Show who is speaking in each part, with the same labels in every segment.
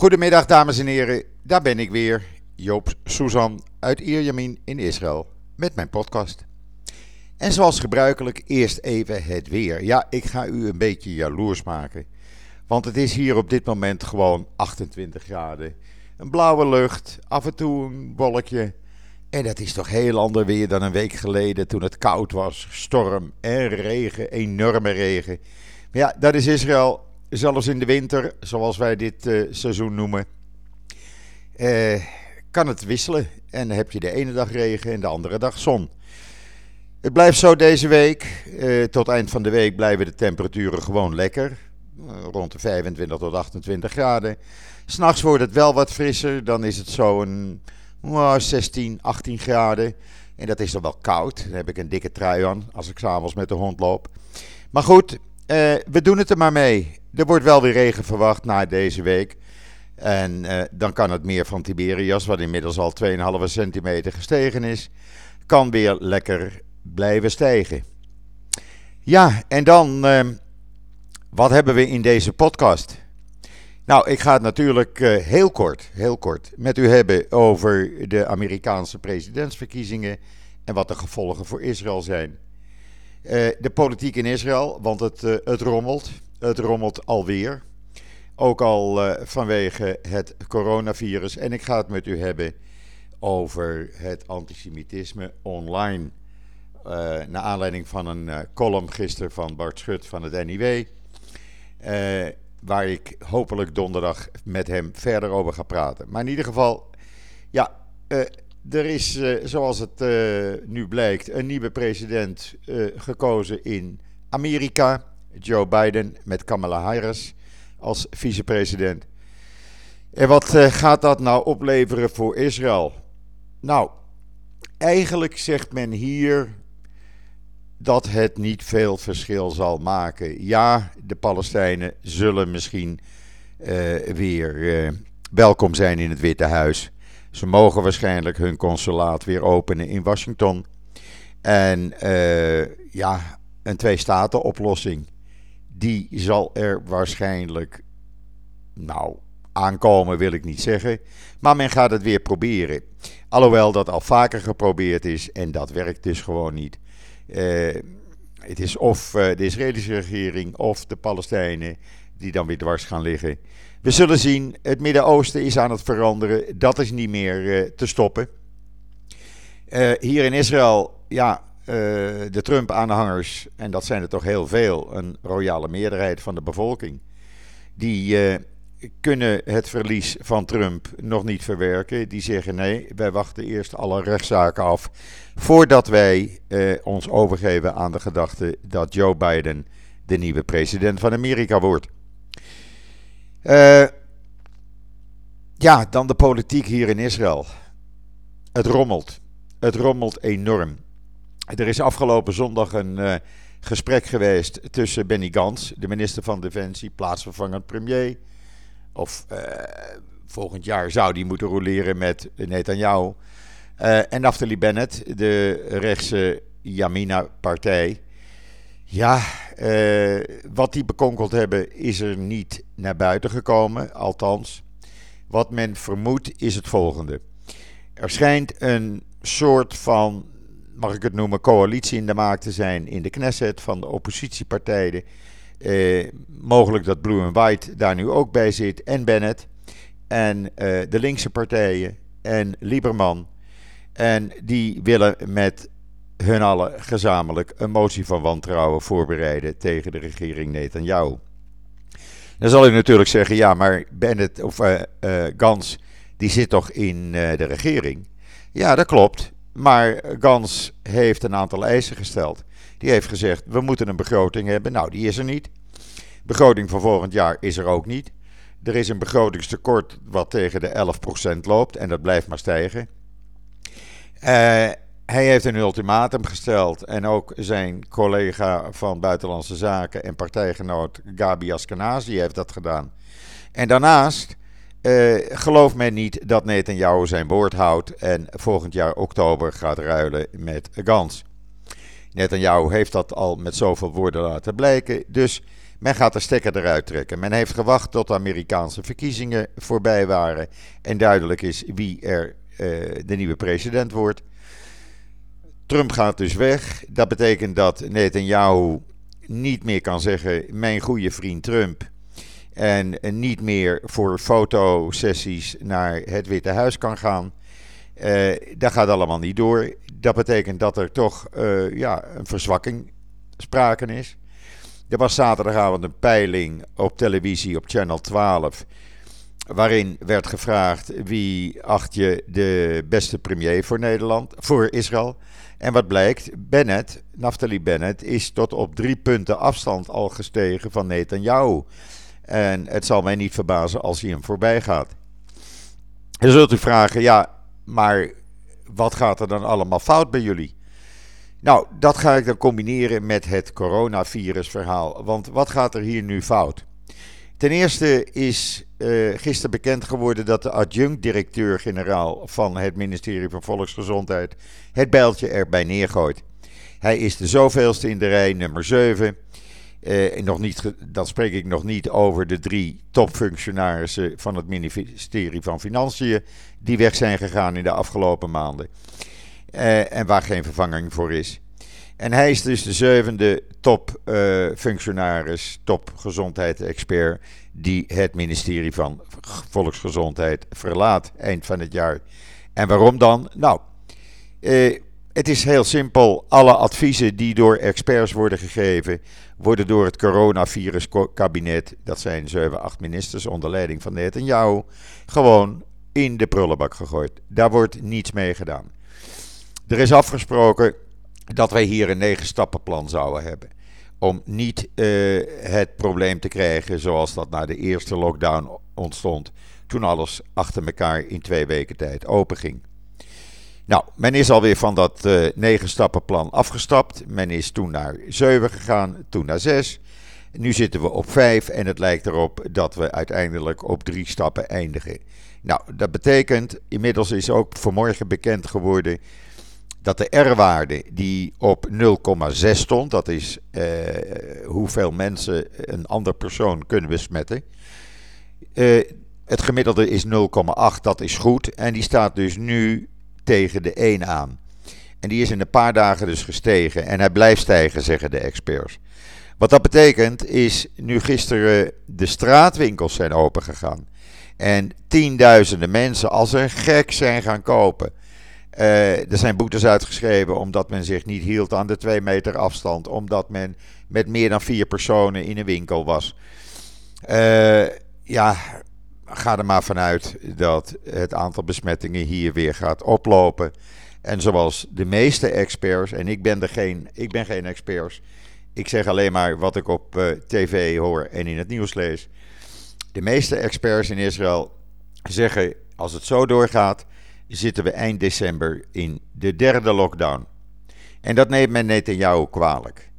Speaker 1: Goedemiddag dames en heren, daar ben ik weer, Joop Suzan uit Ierjamin in Israël met mijn podcast. En zoals gebruikelijk eerst even het weer. Ja, ik ga u een beetje jaloers maken, want het is hier op dit moment gewoon 28 graden. Een blauwe lucht, af en toe een wolkje. En dat is toch heel ander weer dan een week geleden toen het koud was, storm en regen, enorme regen. Maar ja, dat is Israël zelfs in de winter, zoals wij dit uh, seizoen noemen, uh, kan het wisselen. En dan heb je de ene dag regen en de andere dag zon. Het blijft zo deze week. Uh, tot eind van de week blijven de temperaturen gewoon lekker. rond de 25 tot 28 graden. S'nachts wordt het wel wat frisser. Dan is het zo een 16, 18 graden. En dat is dan wel koud. Dan heb ik een dikke trui aan als ik s'avonds met de hond loop. Maar goed, we doen het er maar mee. Er wordt wel weer regen verwacht na deze week. En uh, dan kan het meer van Tiberias, wat inmiddels al 2,5 centimeter gestegen is, kan weer lekker blijven stijgen. Ja, en dan, uh, wat hebben we in deze podcast? Nou, ik ga het natuurlijk uh, heel kort, heel kort met u hebben over de Amerikaanse presidentsverkiezingen en wat de gevolgen voor Israël zijn. de politiek in Israël, want het, het rommelt. Het rommelt alweer. Ook al uh, vanwege het coronavirus. En ik ga het met u hebben over het antisemitisme online. Uh, naar aanleiding van een uh, column gisteren van Bart Schut van het NIW. waar ik hopelijk donderdag met hem verder over ga praten. Maar in ieder geval, ja, er is, zoals het nu blijkt, een nieuwe president gekozen in Amerika. Joe Biden met Kamala Harris als vicepresident. En wat eh, gaat dat nou opleveren voor Israël? Nou, eigenlijk zegt men hier dat het niet veel verschil zal maken. Ja, de Palestijnen zullen misschien uh, weer uh, welkom zijn in het Witte Huis. Ze mogen waarschijnlijk hun consulaat weer openen in Washington. En ja, een twee-staten-oplossing die zal er waarschijnlijk, nou, aankomen wil ik niet zeggen. Maar men gaat het weer proberen. Alhoewel dat al vaker geprobeerd is en dat werkt dus gewoon niet. Uh, het is of uh, de Israëlische regering of de Palestijnen die dan weer dwars gaan liggen. We zullen zien, het Midden-Oosten is aan het veranderen. Dat is niet meer uh, te stoppen. hier in Israël, ja, de Trump-aanhangers, en dat zijn er toch heel veel, een royale meerderheid van de bevolking, die uh, kunnen het verlies van Trump nog niet verwerken. Die zeggen nee, wij wachten eerst alle rechtszaken af voordat wij uh, ons overgeven aan de gedachte dat Joe Biden de nieuwe president van Amerika wordt. ja, dan de politiek hier in Israël. Het rommelt. Het rommelt enorm. Er is afgelopen zondag een uh, gesprek geweest tussen Benny Gantz, de minister van Defensie, plaatsvervangend premier. Of uh, volgend jaar zou die moeten roleren met Netanyahu. Uh, en Naftali Bennett, de rechtse Yamina-partij. Ja, wat die bekonkeld hebben is er niet naar buiten gekomen. Althans, wat men vermoedt is het volgende. Er schijnt een soort van mag ik het noemen, coalitie in de maak te zijn in de Knesset van de oppositiepartijen. Eh, mogelijk dat Blue and White daar nu ook bij zit en Bennett. En eh, de linkse partijen en Lieberman. En die willen met hun allen gezamenlijk een motie van wantrouwen voorbereiden tegen de regering Netanyahu. Dan zal u natuurlijk zeggen, ja, maar Bennett of uh, Gans, die zit toch in de regering? Ja, dat klopt. Maar Gans heeft een aantal eisen gesteld. Die heeft gezegd: we moeten een begroting hebben. Nou, die is er niet. Begroting van volgend jaar is er ook niet. Er is een begrotingstekort wat tegen de 11% loopt en dat blijft maar stijgen. Uh, hij heeft een ultimatum gesteld en ook zijn collega van Buitenlandse Zaken en partijgenoot Gabi Askenazi heeft dat gedaan. En daarnaast uh, gelooft men niet dat Netanyahu zijn woord houdt en volgend jaar oktober gaat ruilen met Gans. Netanyahu heeft dat al met zoveel woorden laten blijken. Dus Men gaat de stekker eruit trekken. Men heeft gewacht tot de Amerikaanse verkiezingen voorbij waren en duidelijk is wie er de nieuwe president wordt. Trump gaat dus weg. Dat betekent dat Netanyahu niet meer kan zeggen: Mijn goede vriend Trump. En niet meer voor fotosessies naar het Witte Huis kan gaan. Uh, dat gaat allemaal niet door. Dat betekent dat er toch uh, ja, een verzwakking sprake is. Er was zaterdagavond een peiling op televisie op Channel 12. Waarin werd gevraagd wie acht je de beste premier voor Nederland, voor Israël. En wat blijkt, Bennett, Naftali Bennett, is tot op drie punten afstand al gestegen van Netanyahu. En het zal mij niet verbazen als hij hem voorbij gaat. Dan zult u vragen, ja, maar wat gaat er dan allemaal fout bij jullie? Nou, dat ga ik dan combineren met het coronavirusverhaal. Want wat gaat er hier nu fout? Ten eerste is uh, gisteren bekend geworden dat de adjunct-directeur-generaal van het ministerie van Volksgezondheid het bijltje erbij neergooit. Hij is de zoveelste in de rij, nummer 7. Uh, nog niet, dan spreek ik nog niet over de drie topfunctionarissen van het ministerie van Financiën die weg zijn gegaan in de afgelopen maanden. Uh, en waar geen vervanging voor is. En hij is dus de zevende topfunctionaris, uh, topgezondheidsexpert, die het ministerie van Volksgezondheid verlaat eind van het jaar. En waarom dan? Nou, het is heel simpel. Alle adviezen die door experts worden gegeven, worden door het coronaviruskabinet, dat zijn 7, 8 ministers onder leiding van Netanyahu, gewoon in de prullenbak gegooid. Daar wordt niets mee gedaan. Er is afgesproken dat wij hier een negen stappenplan zouden hebben. Om niet uh, het probleem te krijgen zoals dat na de eerste lockdown ontstond. Toen alles achter elkaar in twee weken tijd open ging. Nou, men is alweer van dat uh, negen stappenplan afgestapt. Men is toen naar zeven gegaan, toen naar zes. Nu zitten we op vijf en het lijkt erop dat we uiteindelijk op drie stappen eindigen. Nou, dat betekent, inmiddels is ook vanmorgen bekend geworden dat de R-waarde die op 0,6 stond, dat is uh, hoeveel mensen een ander persoon kunnen besmetten. Uh, het gemiddelde is 0,8, dat is goed. En die staat dus nu tegen de 1 aan. En die is in een paar dagen dus gestegen. En hij blijft stijgen, zeggen de experts. Wat dat betekent is, nu gisteren de straatwinkels zijn opengegaan. En tienduizenden mensen als een gek zijn gaan kopen. Uh, er zijn boetes uitgeschreven omdat men zich niet hield aan de 2 meter afstand. Omdat men met meer dan vier personen in een winkel was. Uh, ja, ga er maar vanuit dat het aantal besmettingen hier weer gaat oplopen. En zoals de meeste experts, en ik ben, er geen, ik ben geen expert, ik zeg alleen maar wat ik op uh, tv hoor en in het nieuws lees. De meeste experts in Israël zeggen: als het zo doorgaat, zitten we eind december in de derde lockdown. En dat neemt men Netanyahu kwalijk.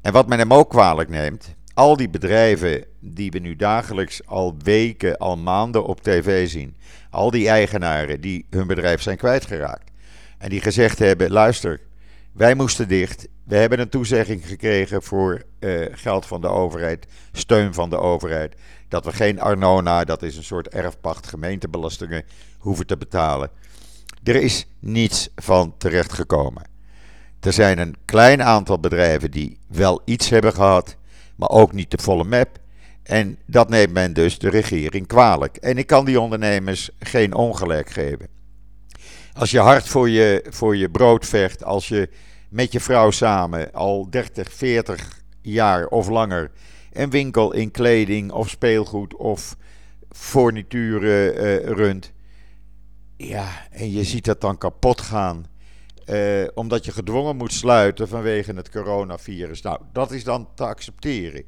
Speaker 1: En wat men hem ook kwalijk neemt, al die bedrijven die we nu dagelijks al weken, al maanden op tv zien, al die eigenaren die hun bedrijf zijn kwijtgeraakt en die gezegd hebben: luister, wij moesten dicht, we hebben een toezegging gekregen voor uh, geld van de overheid, steun van de overheid, dat we geen Arnona, dat is een soort erfpacht, gemeentebelastingen hoeven te betalen. Er is niets van terechtgekomen. Er zijn een klein aantal bedrijven die wel iets hebben gehad, maar ook niet de volle map. En dat neemt men dus de regering kwalijk. En ik kan die ondernemers geen ongelijk geven. Als je hard voor je, voor je brood vecht, als je met je vrouw samen al 30, 40 jaar of langer een winkel in kleding of speelgoed of fornituren uh, runt. Ja, en je ziet dat dan kapot gaan. Uh, omdat je gedwongen moet sluiten vanwege het coronavirus. Nou, dat is dan te accepteren.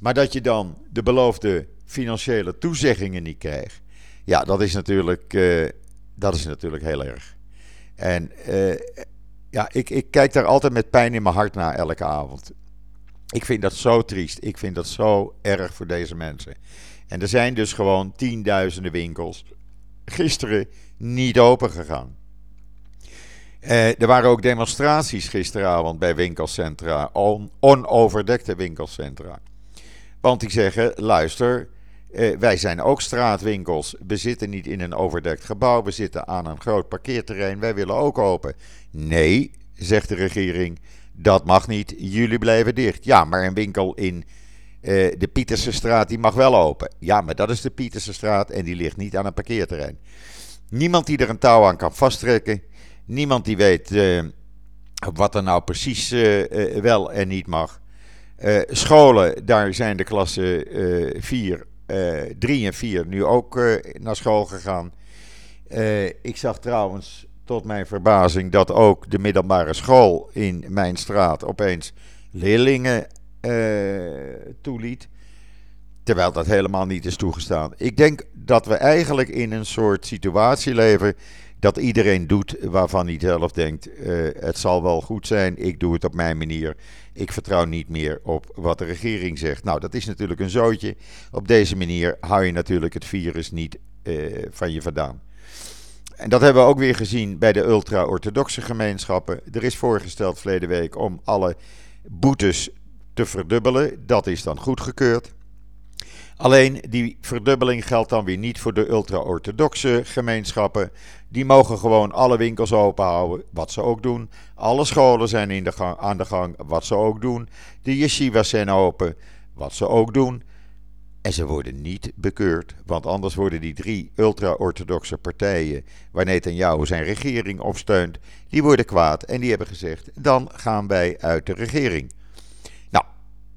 Speaker 1: Maar dat je dan de beloofde financiële toezeggingen niet krijgt. Ja, dat is natuurlijk, uh, dat is natuurlijk heel erg. En uh, ja, ik, ik kijk daar altijd met pijn in mijn hart naar elke avond. Ik vind dat zo triest. Ik vind dat zo erg voor deze mensen. En er zijn dus gewoon tienduizenden winkels gisteren niet open gegaan. Uh, er waren ook demonstraties gisteravond bij winkelcentra, on, onoverdekte winkelcentra. Want die zeggen: luister, eh, wij zijn ook straatwinkels. We zitten niet in een overdekt gebouw. We zitten aan een groot parkeerterrein. Wij willen ook open. Nee, zegt de regering. Dat mag niet. Jullie blijven dicht. Ja, maar een winkel in uh, de Pietersenstraat die mag wel open. Ja, maar dat is de Pietersenstraat en die ligt niet aan een parkeerterrein. Niemand die er een touw aan kan vasttrekken. Niemand die weet uh, wat er nou precies uh, wel en niet mag. scholen, daar zijn de klassen 4, 3 en 4 nu ook naar school gegaan. ik zag trouwens tot mijn verbazing dat ook de middelbare school in mijn straat opeens leerlingen toeliet. Terwijl dat helemaal niet is toegestaan. Ik denk dat we eigenlijk in een soort situatie leven dat iedereen doet waarvan hij zelf denkt: uh, het zal wel goed zijn, ik doe het op mijn manier. Ik vertrouw niet meer op wat de regering zegt. Nou, dat is natuurlijk een zootje. Op deze manier hou je natuurlijk het virus niet uh, van je vandaan. En dat hebben we ook weer gezien bij de ultra-orthodoxe gemeenschappen. Er is voorgesteld verleden week om alle boetes te verdubbelen. Dat is dan goedgekeurd. Alleen die verdubbeling geldt dan weer niet voor de ultra-orthodoxe gemeenschappen. Die mogen gewoon alle winkels open houden, wat ze ook doen. Alle scholen zijn in de gang, aan de gang, wat ze ook doen. De yeshivas zijn open, wat ze ook doen. En ze worden niet bekeurd, want anders worden die drie ultra-orthodoxe partijen, waar Netanyahu zijn regering op steunt, die worden kwaad en die hebben gezegd: dan gaan wij uit de regering. Nou,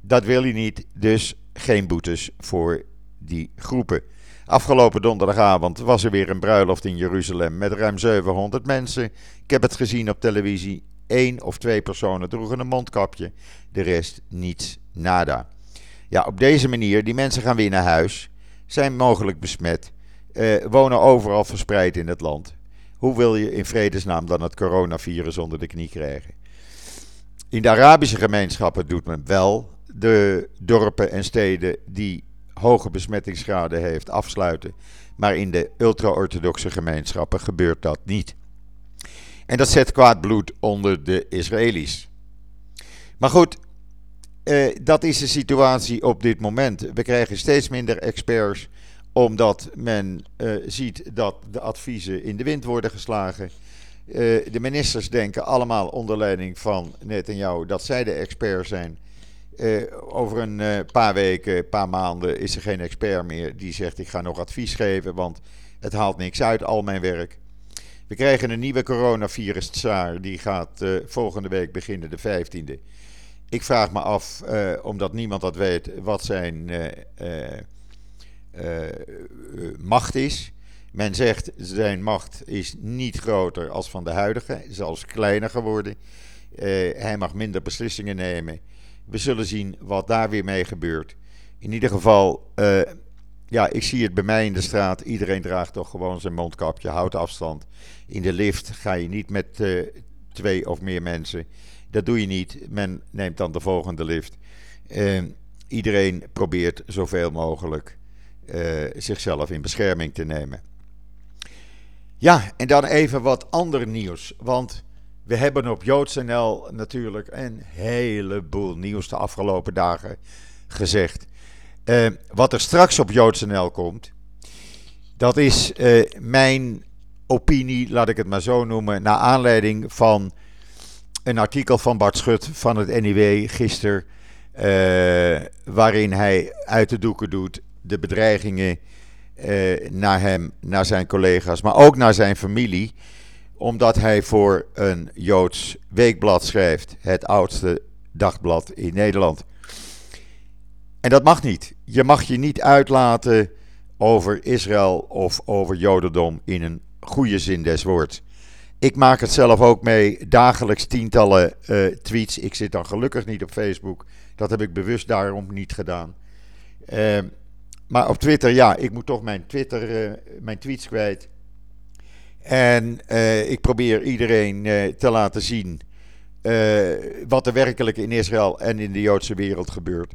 Speaker 1: dat wil hij niet, dus geen boetes voor die groepen. Afgelopen donderdagavond was er weer een bruiloft in Jeruzalem met ruim 700 mensen. Ik heb het gezien op televisie. Eén of twee personen droegen een mondkapje, de rest niets, nada. Ja, op deze manier, die mensen gaan weer naar huis, zijn mogelijk besmet, eh, wonen overal verspreid in het land. Hoe wil je in vredesnaam dan het coronavirus onder de knie krijgen? In de Arabische gemeenschappen doet men wel de dorpen en steden die hoge besmettingsgraden heeft afsluiten. Maar in de ultra-orthodoxe gemeenschappen gebeurt dat niet. En dat zet kwaad bloed onder de Israëli's. Maar goed, eh, dat is de situatie op dit moment. We krijgen steeds minder experts, omdat men eh, ziet dat de adviezen in de wind worden geslagen. Uh, de ministers denken allemaal onder leiding van Netanyahu dat zij de expert zijn. Uh, over een uh, paar weken, paar maanden is er geen expert meer die zegt ik ga nog advies geven, want het haalt niks uit, al mijn werk. We krijgen een nieuwe coronavirus tsaar, die gaat uh, volgende week beginnen, de 15e. Ik vraag me af, omdat niemand dat weet, wat zijn macht is. Men zegt zijn macht is niet groter als van de huidige, zelfs kleiner geworden. hij mag minder beslissingen nemen. We zullen zien wat daar weer mee gebeurt. In ieder geval, uh, ja, ik zie het bij mij in de straat. Iedereen draagt toch gewoon zijn mondkapje, houdt afstand. In de lift ga je niet met uh, twee of meer mensen. Dat doe je niet. Men neemt dan de volgende lift. Iedereen probeert zoveel mogelijk zichzelf in bescherming te nemen. Ja, en dan even wat ander nieuws. Want we hebben op JoodsNL natuurlijk een heleboel nieuws de afgelopen dagen gezegd. Uh, wat er straks op JoodsNL komt, dat is uh, mijn opinie, laat ik het maar zo noemen, naar aanleiding van een artikel van Bart Schut van het NIW gisteren, uh, waarin hij uit de doeken doet de bedreigingen naar hem, naar zijn collega's, maar ook naar zijn familie omdat hij voor een Joods weekblad schrijft, het oudste dagblad in Nederland. En dat mag niet. Je mag je niet uitlaten over Israël of over Jodendom in een goede zin des woords. Ik maak het zelf ook mee, dagelijks tientallen uh, tweets. Ik zit dan gelukkig niet op Facebook. Dat heb ik bewust daarom niet gedaan. Uh, maar op Twitter, ja, ik moet toch mijn, Twitter, uh, mijn tweets kwijt. En uh, ik probeer iedereen uh, te laten zien uh, wat er werkelijk in Israël en in de Joodse wereld gebeurt.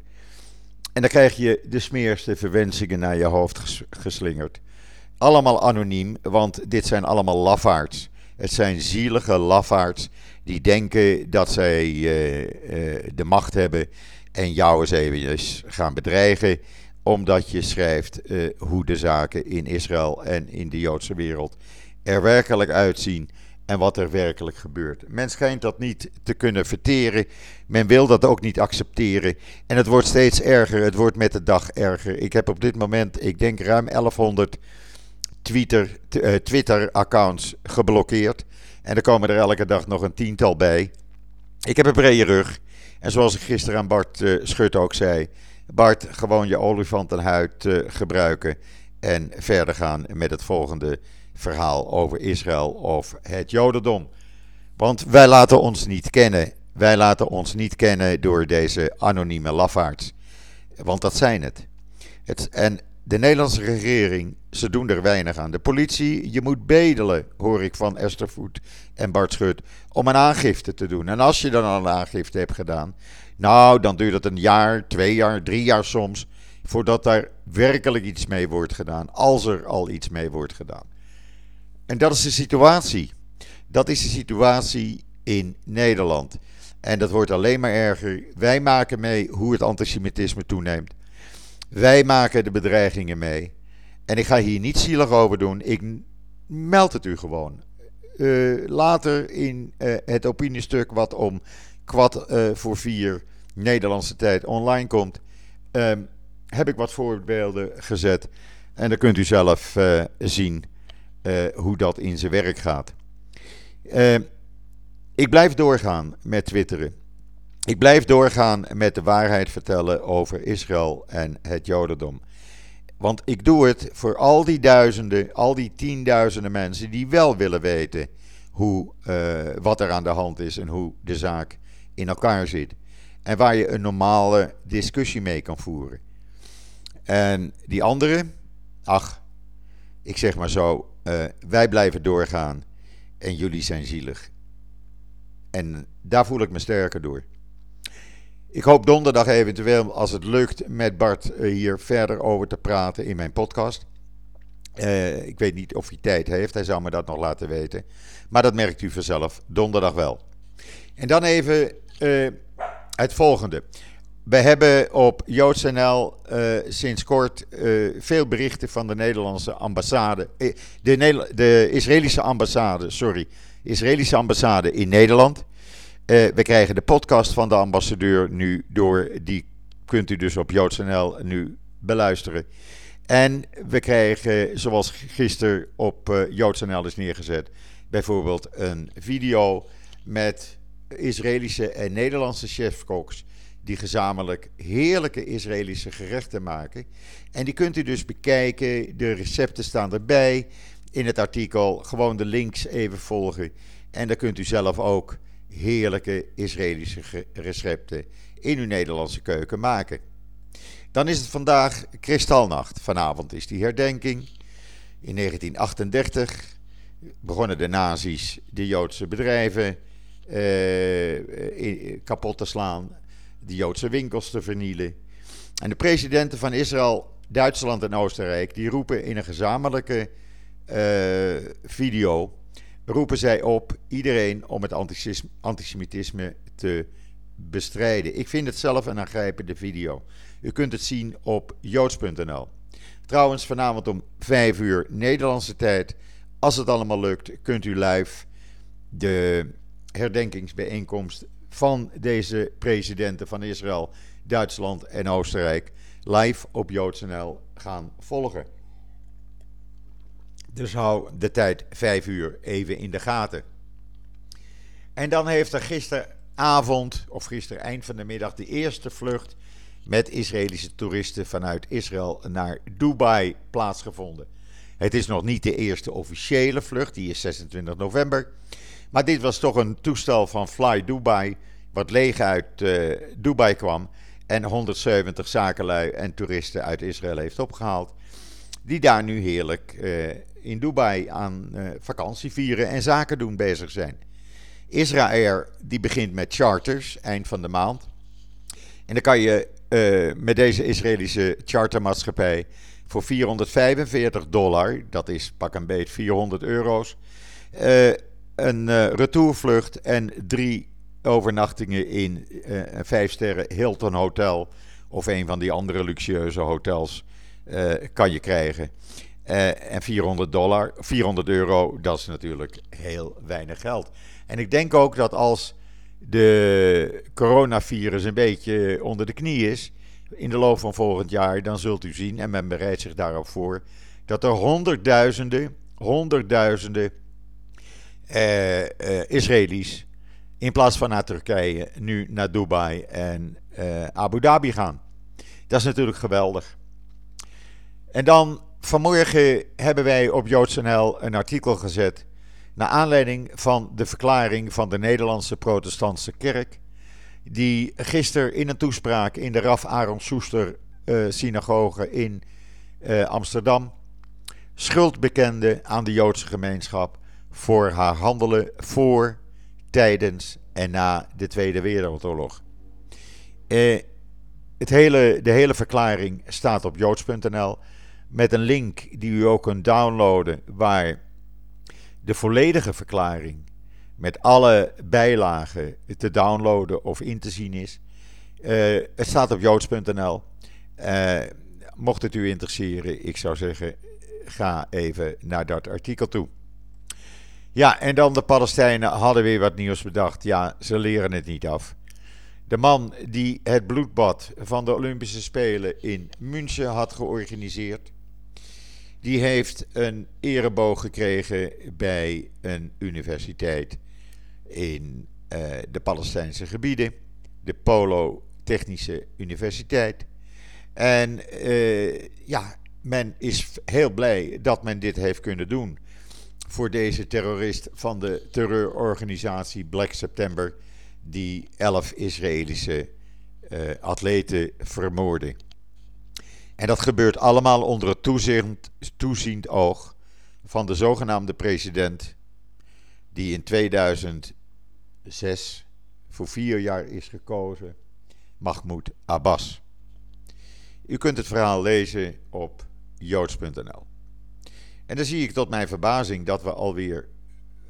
Speaker 1: En dan krijg je de smeerste verwensingen naar je hoofd geslingerd. Allemaal anoniem, want dit zijn allemaal lafaards. Het zijn zielige lafaards die denken dat zij de macht hebben en jou eens even gaan bedreigen omdat je schrijft hoe de zaken in Israël en in de Joodse wereld er werkelijk uitzien en wat er werkelijk gebeurt. Men schijnt dat niet te kunnen verteren. Men wil dat ook niet accepteren. En het wordt steeds erger. Het wordt met de dag erger. Ik heb op dit moment, ik denk, ruim 1100 Twitter, uh, Twitter-accounts geblokkeerd. En er komen er elke dag nog een tiental bij. Ik heb een brede rug. En zoals ik gisteren aan Bart uh, Schut ook zei. Bart, gewoon je olifantenhuid uh, gebruiken. En verder gaan met het volgende verhaal over Israël of het Jodendom. Want wij laten ons niet kennen. Wij laten ons niet kennen door deze anonieme lafaards. Want dat zijn het. het. En de Nederlandse regering, ze doen er weinig aan. De politie, je moet bedelen, hoor ik van Esther Voet en Bart Schut, om een aangifte te doen. En als je dan al een aangifte hebt gedaan, nou, dan duurt het een jaar, twee jaar, drie jaar soms, voordat daar werkelijk iets mee wordt gedaan. Als er al iets mee wordt gedaan. En dat is de situatie. Dat is de situatie in Nederland. En dat wordt alleen maar erger. Wij maken mee hoe het antisemitisme toeneemt. Wij maken de bedreigingen mee. En ik ga hier niet zielig over doen. Ik meld het u gewoon. Uh, later in uh, het opiniestuk wat om kwart uh, voor vier Nederlandse tijd online komt, ehm, heb ik wat voorbeelden gezet. En dan kunt u zelf zien hoe dat in zijn werk gaat. ik blijf doorgaan met twitteren. Ik blijf doorgaan met de waarheid vertellen over Israël en het Jodendom. Want ik doe het voor al die duizenden, al die tienduizenden mensen die wel willen weten hoe, uh, wat er aan de hand is en hoe de zaak in elkaar zit. En waar je een normale discussie mee kan voeren. En die anderen, ach, ik zeg maar zo, uh, wij blijven doorgaan en jullie zijn zielig. En daar voel ik me sterker door. Ik hoop donderdag eventueel, als het lukt, met Bart eh, hier verder over te praten in mijn podcast. Uh, ik weet niet of hij tijd heeft, hij zou me dat nog laten weten. Maar dat merkt u vanzelf donderdag wel. En dan even het volgende. We hebben op JoodsNL uh, sinds kort veel berichten van de Nederlandse ambassade. de, de Israëlische ambassade, sorry. Israëlische ambassade in Nederland. We krijgen de podcast van de ambassadeur nu door. Die kunt u dus op JoodsNL nu beluisteren. En we krijgen, zoals gisteren op JoodsNL is neergezet, bijvoorbeeld een video met Israëlische en Nederlandse chefkoks die gezamenlijk heerlijke Israëlische gerechten maken. En die kunt u dus bekijken. De recepten staan erbij in het artikel. Gewoon de links even volgen. En dan kunt u zelf ook heerlijke Israëlische recepten in uw Nederlandse keuken maken. Dan is het vandaag Kristalnacht. Vanavond is die herdenking. In 1938 begonnen de nazi's de Joodse bedrijven eh, kapot te slaan, de Joodse winkels te vernielen. En de presidenten van Israël, Duitsland en Oostenrijk, die roepen in een gezamenlijke uh, video roepen zij op iedereen om het antisemitisme te bestrijden. Ik vind het zelf een aangrijpende video. U kunt het zien op joods.nl. Trouwens, vanavond om 5 uur Nederlandse tijd. Als het allemaal lukt, kunt u live de herdenkingsbijeenkomst van deze presidenten van Israël, Duitsland en Oostenrijk live op joods.nl gaan volgen. Dus hou de tijd 5 uur even in de gaten. En dan heeft er gisteravond, of gisteren eind van de middag, de eerste vlucht met Israëlische toeristen vanuit Israël naar Dubai plaatsgevonden. Het is nog niet de eerste officiële vlucht, die is 26 november. Maar dit was toch een toestel van Fly Dubai, wat leeg uit uh, Dubai kwam en 170 zakenlui en toeristen uit Israël heeft opgehaald. Die daar nu heerlijk uh, in Dubai aan uh, vakantie vieren en zaken doen bezig zijn. Israël die begint met charters eind van de maand. En dan kan je met deze Israëlische chartermaatschappij voor 445 dollar, dat is pak een beet 400 euro's, een retourvlucht en drie overnachtingen in uh, een vijf sterren Hilton Hotel of een van die andere luxueuze hotels uh, kan je krijgen. En 400 dollar, 400 euro, dat is natuurlijk heel weinig geld. En ik denk ook dat als de coronavirus een beetje onder de knie is in de loop van volgend jaar, dan zult u zien, en men bereidt zich daarop voor, dat er honderdduizenden, honderdduizenden uh, Israëli's in plaats van naar Turkije nu naar Dubai en uh, Abu Dhabi gaan. Dat is natuurlijk geweldig. En dan vanmorgen hebben wij op JoodsNL een artikel gezet. Naar aanleiding van de verklaring van de Nederlandse Protestantse Kerk. Die gisteren in een toespraak in de Raf Aaron Soester synagoge in Amsterdam. schuld bekende aan de Joodse gemeenschap. Voor haar handelen voor, tijdens en na de Tweede Wereldoorlog. Uh, het hele, de hele verklaring staat op joods.nl met een link die u ook kunt downloaden, waar de volledige verklaring met alle bijlagen te downloaden of in te zien is. Uh, het staat op joods.nl. Uh, mocht het u interesseren, ik zou zeggen, ga even naar dat artikel toe. Ja, en dan de Palestijnen hadden weer wat nieuws bedacht. Ja, ze leren het niet af. De man die het bloedbad van de Olympische Spelen in München had georganiseerd, die heeft een ereboog gekregen bij een universiteit in uh, de Palestijnse gebieden, de Polo Technische Universiteit. En uh, ja, men is heel blij dat men dit heeft kunnen doen voor deze terrorist van de terreurorganisatie Black September, die elf Israëlische uh, atleten vermoordde. En dat gebeurt allemaal onder het toeziend, toeziend oog van de zogenaamde president, die in 2006 voor vier jaar is gekozen, Mahmoud Abbas. U kunt het verhaal lezen op joods.nl. En dan zie ik tot mijn verbazing dat we alweer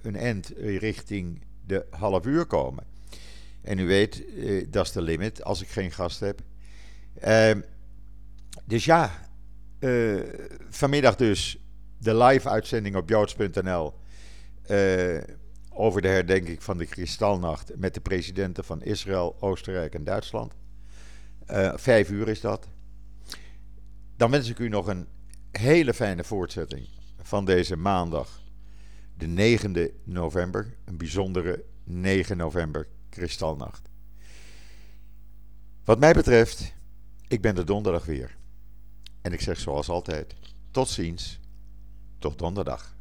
Speaker 1: een end richting de half uur komen. En u weet, eh, dat is de limit als ik geen gast heb. Uh, dus ja, uh, vanmiddag dus de live-uitzending op joods.nl uh, over de herdenking van de Kristalnacht met de presidenten van Israël, Oostenrijk en Duitsland. Vijf uur is dat. Dan wens ik u nog een hele fijne voortzetting van deze maandag, de 9e november, een bijzondere 9 november Kristalnacht. Wat mij betreft, ik ben er donderdag weer. En ik zeg zoals altijd: tot ziens, tot donderdag.